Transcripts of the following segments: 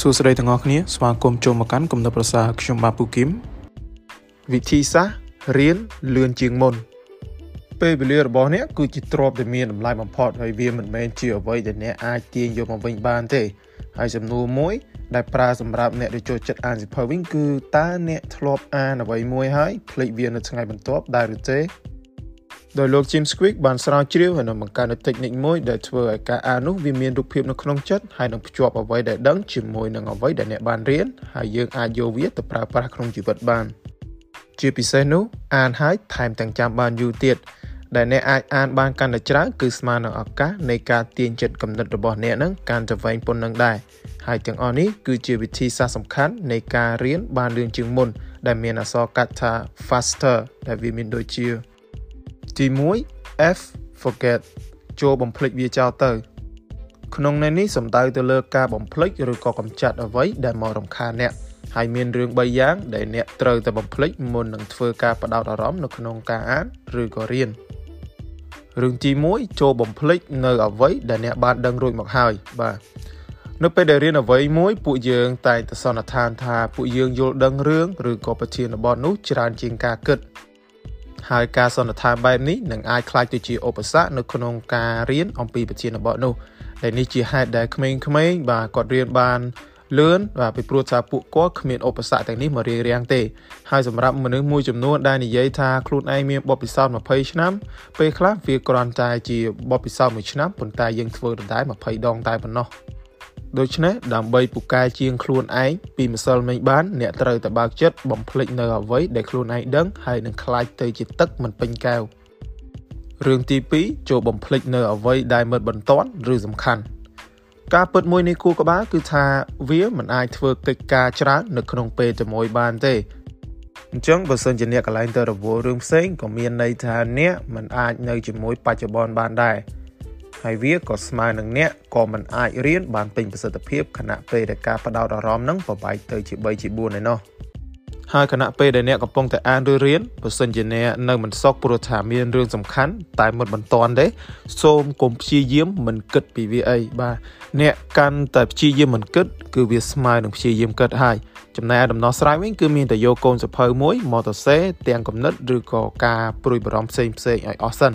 សួស្តីទាំងអស់គ្នាស្វាគមន៍ចូលមកកាន់គំនិតប្រសាខ្ញុំបាទពូគឹមវិធីសាស្ត្ររៀនលឿនជាងមុន ពេលវេលារបស់អ្នកគឺជាទ្រព្យដែលមានតម្លៃបំផុតហើយវាមិនមែនជាអ្វីដែលអ្នកអាចទាញយកមកវិញបានទេហើយសំណួរមួយ ដែលប្រើសម្រាប់អ្នកដែលចូលចិត្តអានសៀវភៅវិញគឺតើអ្នកធ្លាប់អានអ្វីមួយហើយភ្លេចវានៅថ្ងៃបន្ទាប់ដែរឬទេ ដោយលោក Jim Squick បានស្រាវជ្រាវហើយនឹងបង្កើតនូវ technique មួយដែលធ្វើឲ្យការអាននោះវាមានរូបភាពនៅក្នុងចិត្តហើយនឹងភ្ជាប់អ្វីដែលដឹងជាមួយនឹងអ្វីដែលអ្នកបានរៀនហើយយើងអាចយកវាទៅប្រើប្រាស់ក្នុងជីវិតបាន ជាពិសេសនោះអានហើយថែមទាំងចាំបានយូរទៀតដែលអ្នកអាចអានបានកាន់តែច្រើនគឺស្មើនឹងឱកាសនៃការទាញចិត្តគំនិតរបស់អ្នកនឹងកាន់តែវែងប៉ុណ្ណឹងដែរហើយទាំងអស់នេះគឺជាវិធីសាស្ត្រសំខាន់នៃការរៀនបានលឿនជាងមុនដែលមានអក្សរកាត់ថា faster ដែលវាមានដូចជា ទី1 F forget ចូលបំភ្លេចវាចោលទៅ ក្នុងន័យនេះសំដៅទៅលើការបំភ្លេចឬក៏កំចាត់អ្វីដែលមករំខានអ្នកហើយមានរឿង3យ៉ាងដែលអ្នកត្រូវតែបំភ្លេចមុននឹងធ្វើការបដោតអារម្មណ៍នៅក្នុងការអានឬក៏រៀនរឿងទី1ចូលបំភ្លេចនៅអ្វីដែលអ្នកបានដឹងរួចមកហើយបាទនៅពេលដែលរៀនអ្វីមួយពួកយើងតែងតែសន្និដ្ឋានថាពួកយើងយល់ដឹងរឿងឬក៏ប្រធានបទនោះច្រើនជាងការគិត ហើយការសន្និដ្ឋានបែបនេះនឹងអាចក្លាយទៅជាឧបសគ្គនៅក្នុងការរៀនអំពីប្រធានបទនោះដែលនេះជាហេតុដែលក្មេងៗបាទគាត់រៀនបានលឿនបាទពីព្រោះថាពួកគាត់គ្មានឧបសគ្គទាំងនេះមករារាំងទេហើយសម្រាប់មនុស្សមួយចំនួនដែលនិយាយថាខ្លួនឯងមានបទពិសោធន៍20ឆ្នាំពេលខ្លះវាគ្រាន់តែជាបទពិសោធន៍1ឆ្នាំប៉ុន្តែយើងធ្វើដដែល20ដងតែប៉ុណ្ណោះ ដូច្នេះដើម្បីពូកែជាងខ្លួនឯងពីម្សិលមិញបានអ្នកត្រូវតែបើកចិត្តបំភ្លេចនៅអ្វីដែលខ្លួនឯងដឹងហើយនឹងខ្លាចទៅជាទឹកមិនពេញកែវរឿងទី2ចូលបំភ្លេចនៅអ្វីដែលមិនបន្ទាន់ឬសំខាន់ការពិតមួយនៃគូក្បាលគឺថាវាមិនអាចធ្វើកិច្ចការច្រើននៅក្នុងពេលតែមួយបានទេអញ្ចឹងបើសិនជាអ្នកកន្លែងទៅរវល់រឿងផ្សេងក៏មានន័យថាអ្នកមិនអាចនៅជាមួយបច្ចុប្បន្នបានដែរ ហើយវាក៏ស្មើនឹងអ្នកក៏មិនអាចរៀនបានពេញប្រសិទ្ធភាពខណៈពេលដែលការបដោតអារម្មណ៍នឹងប្របែកទៅជា3ជា4ឯណោះហើយខណៈពេលដែលអ្នកកំពុងតែអានឬរៀនបើសិនជាអ្នកនៅមិនសុខព្រោះថាមានរឿងសំខាន់តែមិនបន្ទាន់ទេសូមកុំព្យាយាមមិនគិតពីវាអីបាទអ្នកកាន់តែព្យាយាមមិនគិត គឺវាស្មើនឹងព្យាយាមគិតហើយចំណែកដំណោះស្រាយវិញគឺមានតែយកកូនសភៅមួយមកទៅសេទាំងគំនិតឬក៏ការព្រួយបារម្ភផ្សេងផ្សេងឲ្យអស់សិន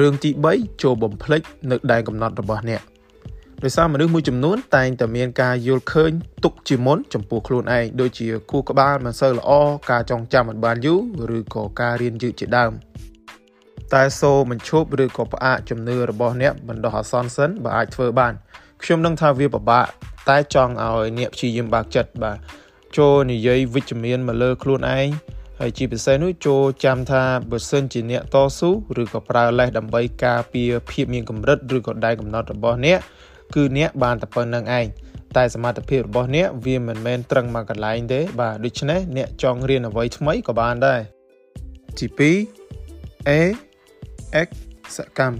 រឿងទី3ចូលបំភ្លេចនៅដែនកំណត់របស់អ្នកដោយសារមនុស្សមួយចំនួនតែងតែមានការយល់ឃើញទុកជាមុនចំពោះខ្លួនឯងដូចជាគូក្បាលមិនសូវល្អការចងចាំមិនបានយូរឬក៏ការរៀនយឺតជាដើមតែសូមិនឈប់ឬក៏ផ្អាកជំនឿរបស់អ្នកបណ្ដោះអាសន្នសិនបើអាចធ្វើបានខ្ញុំនឹងថាវាពិបាកតែចង់ឲ្យអ្នកព្យាយាមបើកចិត្តបាទចូលនិយាយវិជ្ជមានមកលើខ្លួនឯង ហើយជាពិសេសនោះចូលចាំថាបើសិនជាអ្នកតស៊ូឬក៏ប្រើលេសដើម្បីការពារភាពមានកម្រិតឬក៏ដែនកំណត់របស់អ្នកគឺអ្នកបានតែប៉ុណ្្នឹងឯងតែសមត្ថភាពរបស់អ្នកវាមិនមែនត្រឹងមកកន្លែងទេបាទដូច្នេះអ្នកចង់រៀនអ្វីថ្មីក៏បានដែរទី2 A X សកម្ម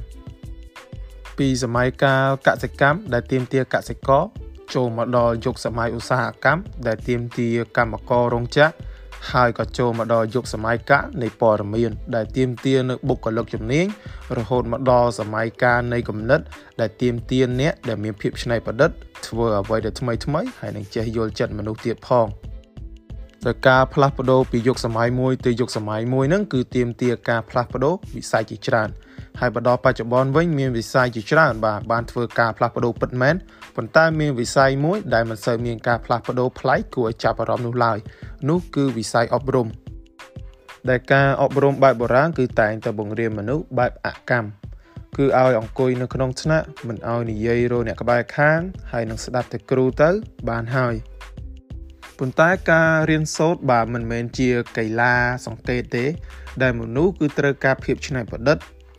ពីសម័យកាលកសិកម្មដែលទាមទារកសិករចូលមកដល់យុគសម័យឧស្សាហកម្មដែលទាមទារកម្មកររោងចក្រ ហើយក៏ចូលមកដល់យុគសម័យកាលនៃព័ត៌មាន ដែលទាមទារនៅបុគ្គលិកជំនាញរហូតមកដល់សម័យកាលនៃគំនិត ដែលទាមទារអ្នកដែលមានភាពច្នៃប្រឌិតធ្វើអ្វីដែលថ្មីថ្មីហើយនឹងចេះយល់ចិត្តមនុស្សទៀតផងដោយការផ្លាស់ប្ដូរពីយុគសម័យមួយទៅយុគសម័យមួយហ្នឹងគឺទាមទារការផ្លាស់ប្ដូរវិស័យជាច្រើនហើយបដល់បច្ចុប្បន្នវិញមានវិស័យជាច្រើនបាទបានធ្វើការផ្លាស់ប្ដូរពិតមែនប៉ុន្តែមានវិស័យមួយដែលមិនសូវមានការផ្លាស់ប្ដូរប្លែកគួរឲ្យចាប់អារម្មណ៍នោះឡើយ នោះគឺវិស័យអប់រំដែលការអប់រំបែបបុរាណគឺតែងតែបង្រៀនមនុស្សបែបអកម្មគឺឲ្យអង្គុយនៅក្នុងថ្នាក់មិនឲ្យនិយាយរអ្នកក្បែរខាង ហើយនឹងស្ដាប់តែគ្រូទៅបានហើយប៉ុន្តែការរៀនសូត្របាទមិនមែនជាកីឡាសង្កេតទេ ដែលមនុស្សគឺត្រូវការភាពច្នៃប្រឌិត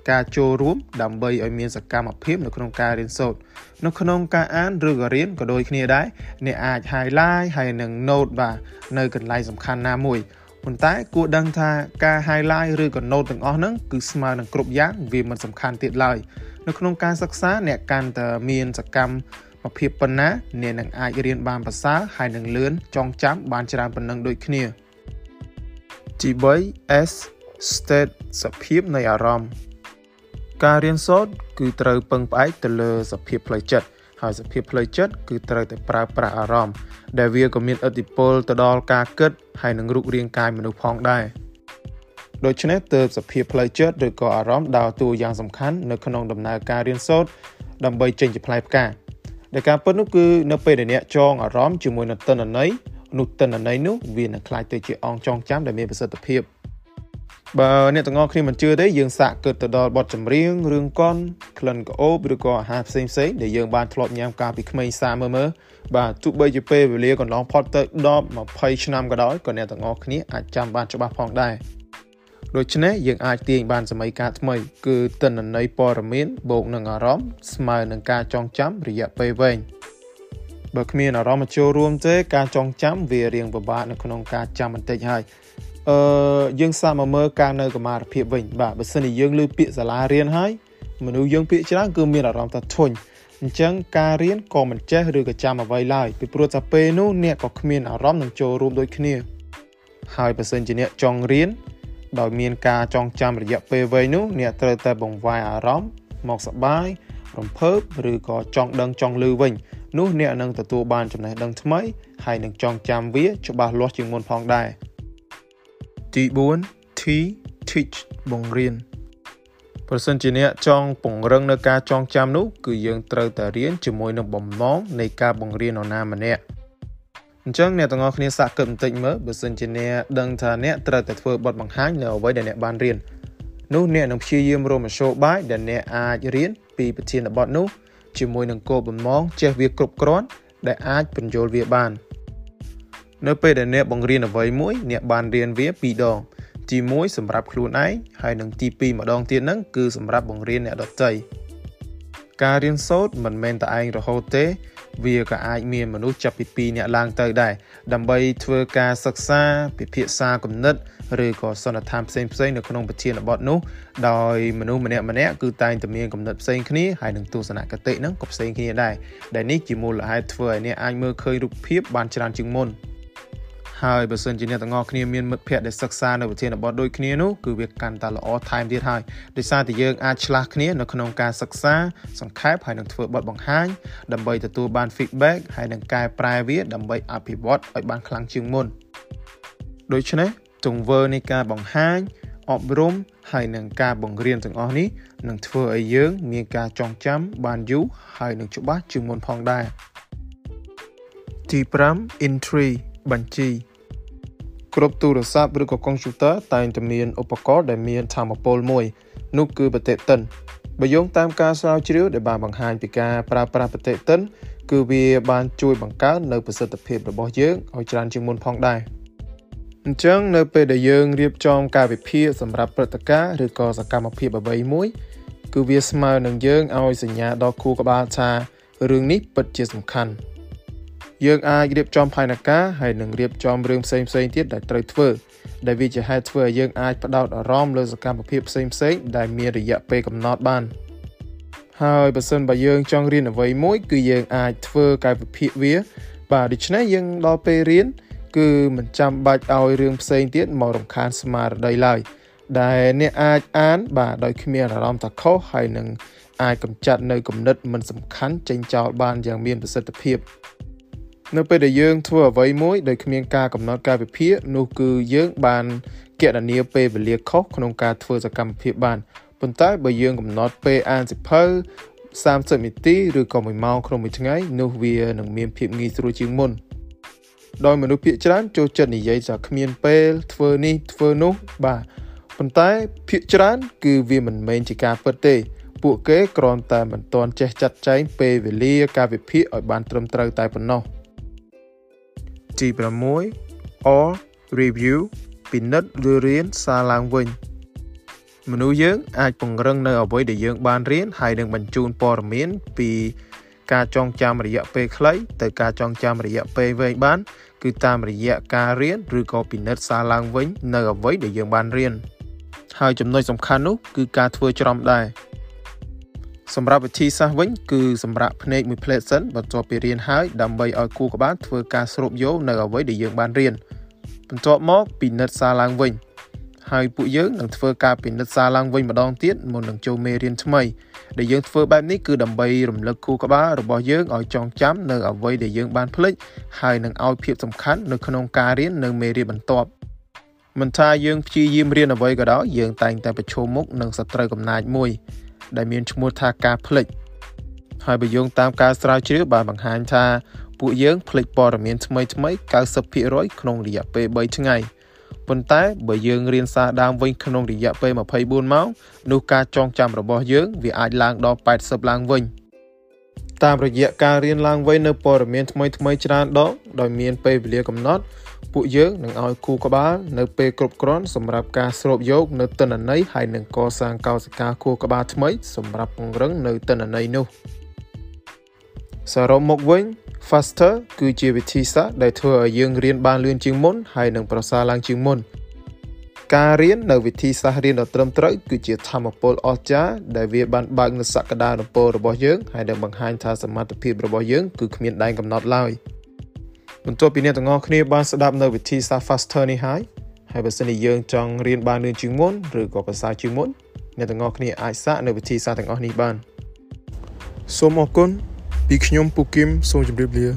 ការចូលរួមដើម្បីឲ្យមានសកម្មភាពនៅក្នុងការរៀនសូត្រនៅក្នុងការអានឬក៏រៀនក៏ដូចគ្នាដែរអ្នកអាច highlight ហើយនឹង note បាទនៅកន្លែងសំខាន់ណាមួយប៉ុន្តែគួរដឹងថាការ highlight ឬក៏ note ទាំងអស់ហ្នឹងគឺស្មើនឹងគ្រប់យ៉ាងវាមិនសំខាន់ទៀតឡើយនៅក្នុងការសិក្សាអ្នកកាន់តែមានសកម្មភាពប៉ុណ្ណាអ្នកនឹងអាចរៀនបានប្រសើរហើយនឹងលឿនចងចាំបានច្រើនប៉ុណ្ណឹងដូចគ្នាទី3 S state សភាពនៃអារម្មណ៍ ការរៀនសូត្រគឺត្រូវពឹងផ្អែកទៅលើសភាពផ្លូវចិត្តហើយសភាពផ្លូវចិត្តគឺត្រូវតែប្រើប្រាស់អារម្មណ៍ដែលវាក៏មានឥទ្ធិពលទៅដល់ការគិតហើយនឹងរូបរាងកាយមនុស្សផងដែរដូច្នេះទើបសភាពផ្លូវចិត្តឬក៏អារម្មណ៍ដើរតួយ៉ាងសំខាន់នៅក្នុងដំណើរការរៀនសូត្រដើម្បីចេញជាផ្លែផ្កាដែលការពិតនោះគឺនៅពេលដែលអ្នកចងអារម្មណ៍ជាមួយនឹងតនន័យនោះតនន័យនោះវានឹងក្លាយទៅជាអង្គចងចាំដែលមានប្រសិទ្ធភាព បើអ្នកទាំងអស់គ្នាមិនជឿទេយើងសាកគិតទៅដល់បទចម្រៀងរឿងកុនក្លិនក្អូបឬក៏អាហារផ្សេងផ្សេងដែលយើងបានធ្លាប់ញ៉ាំកាលពីក្មេងសាមើលមើលបាទទោះបីជាពេលវេលាកន្លងផុតទៅ10 20ឆ្នាំក៏ដោយក៏អ្នកទាំងអស់គ្នាអាចចាំបានច្បាស់ផងដែរដូច្នេះយើងអាចទាញបានសម័យកាលថ្មី គឺទិន្នន័យព័ត៌មានបូកនឹងអារម្មណ៍ស្មើនឹងការចងចាំរយៈពេលវែងបើគ្មានអារម្មណ៍ចូលរួមទេការចងចាំវារៀងពិបាកនៅក្នុងការចាំបន្តិចហើយ អឺយើងសាកមកមើលការនៅកម្មារភាពវិញបាទបើសិនជាយើងលើពាក្យសាលារៀនហើយមនុស្សយើងពាក្យច្រើនគឺមានអារម្មណ៍ថាធុញអញ្ចឹងការរៀនក៏មិនចេះឬក៏ចាំអ្វីឡើយពីព្រោះតែពេលនោះអ្នកក៏គ្មានអារម្មណ៍នឹងចូលរួមដូចគ្នា ហើយបើសិនជាអ្នកចង់រៀនដោយមានការចងចាំរយៈពេលវែងនោះអ្នកត្រូវតែបង្វែរអារម្មណ៍មកសបាយរំភើបឬក៏ចង់ដឹងចង់លឺវិញនោះអ្នកនឹងទទួលបានចំណេះដឹងថ្មីហើយនឹងចងចាំវាច្បាស់លាស់ជាងមុនផងដែរ ទី4 T teach បង្រៀនប្រសិនជាអ្នកចង់ពង្រឹងនៅការចងចាំនោះគឺយើងត្រូវតែរៀនជាមួយនឹងបំណងនៃការបង្រៀននរណាម្នាក់អញ្ចឹងអ្នកទាំងអស់គ្នាសាកគិតបន្តិចមើលបើសិនជាអ្នកដឹងថាអ្នកត្រូវតែធ្វើបទបង្ហាញនៅអ្វីដែលអ្នកបានរៀននោះអ្នកនឹងព្យាយាមរកមធ្យោបាយដែលអ្នកអាចរៀនពីប្រធានបទនោះជាមួយនឹងគោលបំណងចេះវាគ្រប់គ្រាន់ដែលអាចបញ្យល់វាបាន នៅពេលដែលអ្នកបង្រៀនអ្វីមួយអ្នកបានរៀនវាពីរដងទី1សម្រាប់ខ្លួនឯងហើយនិងទី2ម្ដងទៀតហ្នឹងគឺសម្រាប់បង្រៀនអ្នកដទៃការរៀនសូត្រមិនមែនតែឯងរហូតទេ វាក៏អាចមានមនុស្សចាប់ពី2នាក់ឡើងទៅដែរដើម្បីធ្វើការសិក្សាពិភាក្សាគំនិតឬក៏សន្និដ្ឋានផ្សេងផ្សេងនៅក្នុងប្រធានបទនោះដោយមនុស្សម្នាក់ម្នាក់គឺតែងតែមានគំនិតផ្សេងគ្នាហើយនឹងទស្សនគតិហ្នឹងក៏ផ្សេងគ្នាដែរដែលនេះជាមូលហេតុធ្វើឲ្យអ្នកអាចមើលឃើញរូបភាពបានច្រើនជាងមុន ហើយបើសិនជាអ្នកទាំងអស់គ្នាមានមិត្តភ័ក្តិដែលសិក្សានៅវិធានបទដូចគ្នានោះគឺវាកាន់តែល្អថែមទៀតហើយដោយសារតែយើងអាចឆ្លាស់គ្នានៅក្នុងការសិក្សាសង្ខេបហើយនឹងធ្វើបទបង្ហាញដើម្បីទទួលបាន feedback ហើយនឹងកែប្រែវាដើម្បីអភិវឌ្ឍឲ្យបានខ្លាំងជាងមុនដូច្នេះទង្វើនៃការបង្ហាញអប់រំហើយនឹងការបង្រៀនទាំងអស់នេះនឹងធ្វើឲ្យយើង មានការចងចាំបានយូរហើយនឹងច្បាស់ជាងមុនផងដែរទី5 entry បញ្ជី គ្រប់ទូរស័ព្ទឬក៏កុំព្យូទ័រតែងតែមានឧបករណ៍ដែលមានធម៌ពលមួយនោះគឺបតិទិនបើយោងតាមការស្រាវជ្រាវដែលបានបង្ហាញពីការប្រើប្រាស់បតិទិនគឺវាបានជួយបង្កើននៅប្រសិទ្ធភាពរបស់យើងឲ្យច្រើនជាងមុនផងដែរអញ្ចឹងនៅពេលដែលយើងរៀបចំការវិភាគសម្រាប់ព្រឹត្តិការណ៍ឬក៏សកម្មភាពអ្វីមួយ គឺវាស្មើនឹងយើងឲ្យសញ្ញាដល់គូក្បាលថារឿងនេះពិតជាសំខាន់ យើងអាចរៀបចំផែនការហើយនឹងរៀបចំរឿងផ្សេងផ្សេងទៀតដែលត្រូវធ្វើដែលវាជាហេតុធ្វើឲ្យយើងអាចផ្ដោតអារម្មណ៍លើសកម្មភាពផ្សេងផ្សេងដែលមានរយៈពេលកំណត់បានហើយបើសិនបើយើងចង់រៀនអ្វីមួយ គឺយើងអាចធ្វើកាយវិភាគវា បាទដូច្នេះយើងដល់ពេលរៀនគឺមិនចាំបាច់ឲ្យរឿងផ្សេងទៀតមករំខានស្មារតីឡើយដែលអ្នកអាចអាន បាទដោយគ្មានអារម្មណ៍ថាខុសហើយនឹងអាចកម្ចាត់នៅគំនិតមិនសំខាន់ចេញចោលបានយ៉ាងមានប្រសិទ្ធភាព នៅពេលដែលយើងធ្វើអ្វីមួយដោយគ្មានការកំណត់កាលវិភាគនោះគឺយើងបានគណនាពេលវេលាខុសក្នុងការធ្វើសកម្មភាពបានប៉ុន្តែបើយើងកំណត់ពេលអានសិភៅ30នាទីឬក៏1ម៉ោងក្នុងមួយថ្ងៃនោះវានឹងមានភាពងាយស្រួលជាងមុនដោយមនុស្សភាគច្រើនចូលចិត្តនិយាយថាគ្មានពេលធ្វើនេះធ្វើនោះបាទប៉ុន្តែភាគច្រើន គឺវាមិនមែនជាការពិតទេ ពួកគេគ្រាន់តែមិនទាន់ចេះចាត់ចែងពេលវេលាការវិភាគឲ្យបានត្រឹមត្រូវតែប៉ុណ្ណោះ។ ទី6 or review ពិនិត្យឬរៀនសារឡើងវិញមនុស្សយើងអាចពង្រឹងនៅអ្វីដែលយើងបានរៀនហើយនឹងបញ្ជូនព័ត៌មានពីការចងចាំរយៈពេលខ្លីទៅការចងចាំរយៈពេលវែងបាន គឺតាមរយៈការរៀនឬក៏ពិនិត្យសារឡើងវិញ នៅអ្វីដែលយើងបានរៀនហើយចំណុចសំខាន់នោះគឺការធ្វើច្រំដែរ សម្រាប់វិធីសាស្ត្រវិញគឺសម្រាប់ភ្នែកមួយផ្លេតសិនបន្ទាប់ពីរៀនហើយដើម្បីឲ្យគូក្បាលធ្វើការស្រូបយកនៅអ្វីដែលយើងបានរៀនបន្ទាប់មកពិនិត្យសារឡើងវិញហើយពួកយើងនឹងធ្វើការពិនិត្យសារឡើងវិញម្ដងទៀតមុននឹងចូលមេរៀនថ្មីដែលយើងធ្វើបែបនេះគឺដើម្បីរំលឹកខួរក្បាលរបស់យើងឲ្យចងចាំនៅអ្វីដែលយើងបានភ្លេចហើយនឹងឲ្យភាពសំខាន់នៅក្នុងការរៀននៅមេរៀនបន្ទាប់មិនថាយើងព្យាយាមរៀនអ្វីក៏ដោយយើងតែងតែប្រឈមមុខនឹងសត្រូវកំណាចមួយ ដែលមានឈ្មោះថាការភ្លេចហើយបើយោងតាមការស្រាវជ្រាវបានបង្ហាញថាពួកយើងភ្លេចព័ត៌មានថ្មីថ្មី90%ក្នុងរយៈពេល3ថ្ងៃប៉ុន្តែបើយើងរៀនសារដើមវិញក្នុងរយៈពេល24ម៉ោងនោះការចងចាំរបស់យើងវាអាចឡើងដល់80ឡើងវិញ តាមរយៈការរៀនឡើងវិញនៅព័ត៌មានថ្មីថ្មីច្រើនដងដោយមានពេលវេលាកំណត់ពួកយើងនឹងឲ្យគូក្បាលនៅពេលគ្រប់គ្រាន់សម្រាប់ការស្រូបយកនៅទិន្នន័យហើយនឹងកសាងកោសិកាគូក្បាលថ្មីសម្រាប់ពង្រឹងនៅទិន្នន័យនោះសរុបមកវិញ Faster គឺជាវិធីសាស្ត្រដែលធ្វើឲ្យយើងរៀនបានលឿនជាងមុនហើយនឹងប្រសើរឡើងជាងមុន ការរៀននៅវិធីសាស្ត្ររៀនដ៏ត្រឹមត្រូវគឺជាធម៌ពលអស្ចារ្យដែលវាបានបើកនូវសក្តានុពលរបស់យើងហើយនឹងបង្ហាញថាសមត្ថភាពរបស់យើងគឺគ្មានដែនកំណត់ឡើយបន្ទាប់ពីអ្នកទាំងអស់គ្នាបានស្ដាប់នៅវិធីសាស្ត្រ Faster នេះហើយហើយបើសិនជាយើងចង់រៀនបានលឿនជាងមុនឬក៏ប្រសើរជាងមុនអ្នកទាំងអស់គ្នាអាចសាកនៅវិធីសាស្ត្រទាំងអស់នេះបានសូមអរគុណពីខ្ញុំពូគឹមសូមជម្រាបលា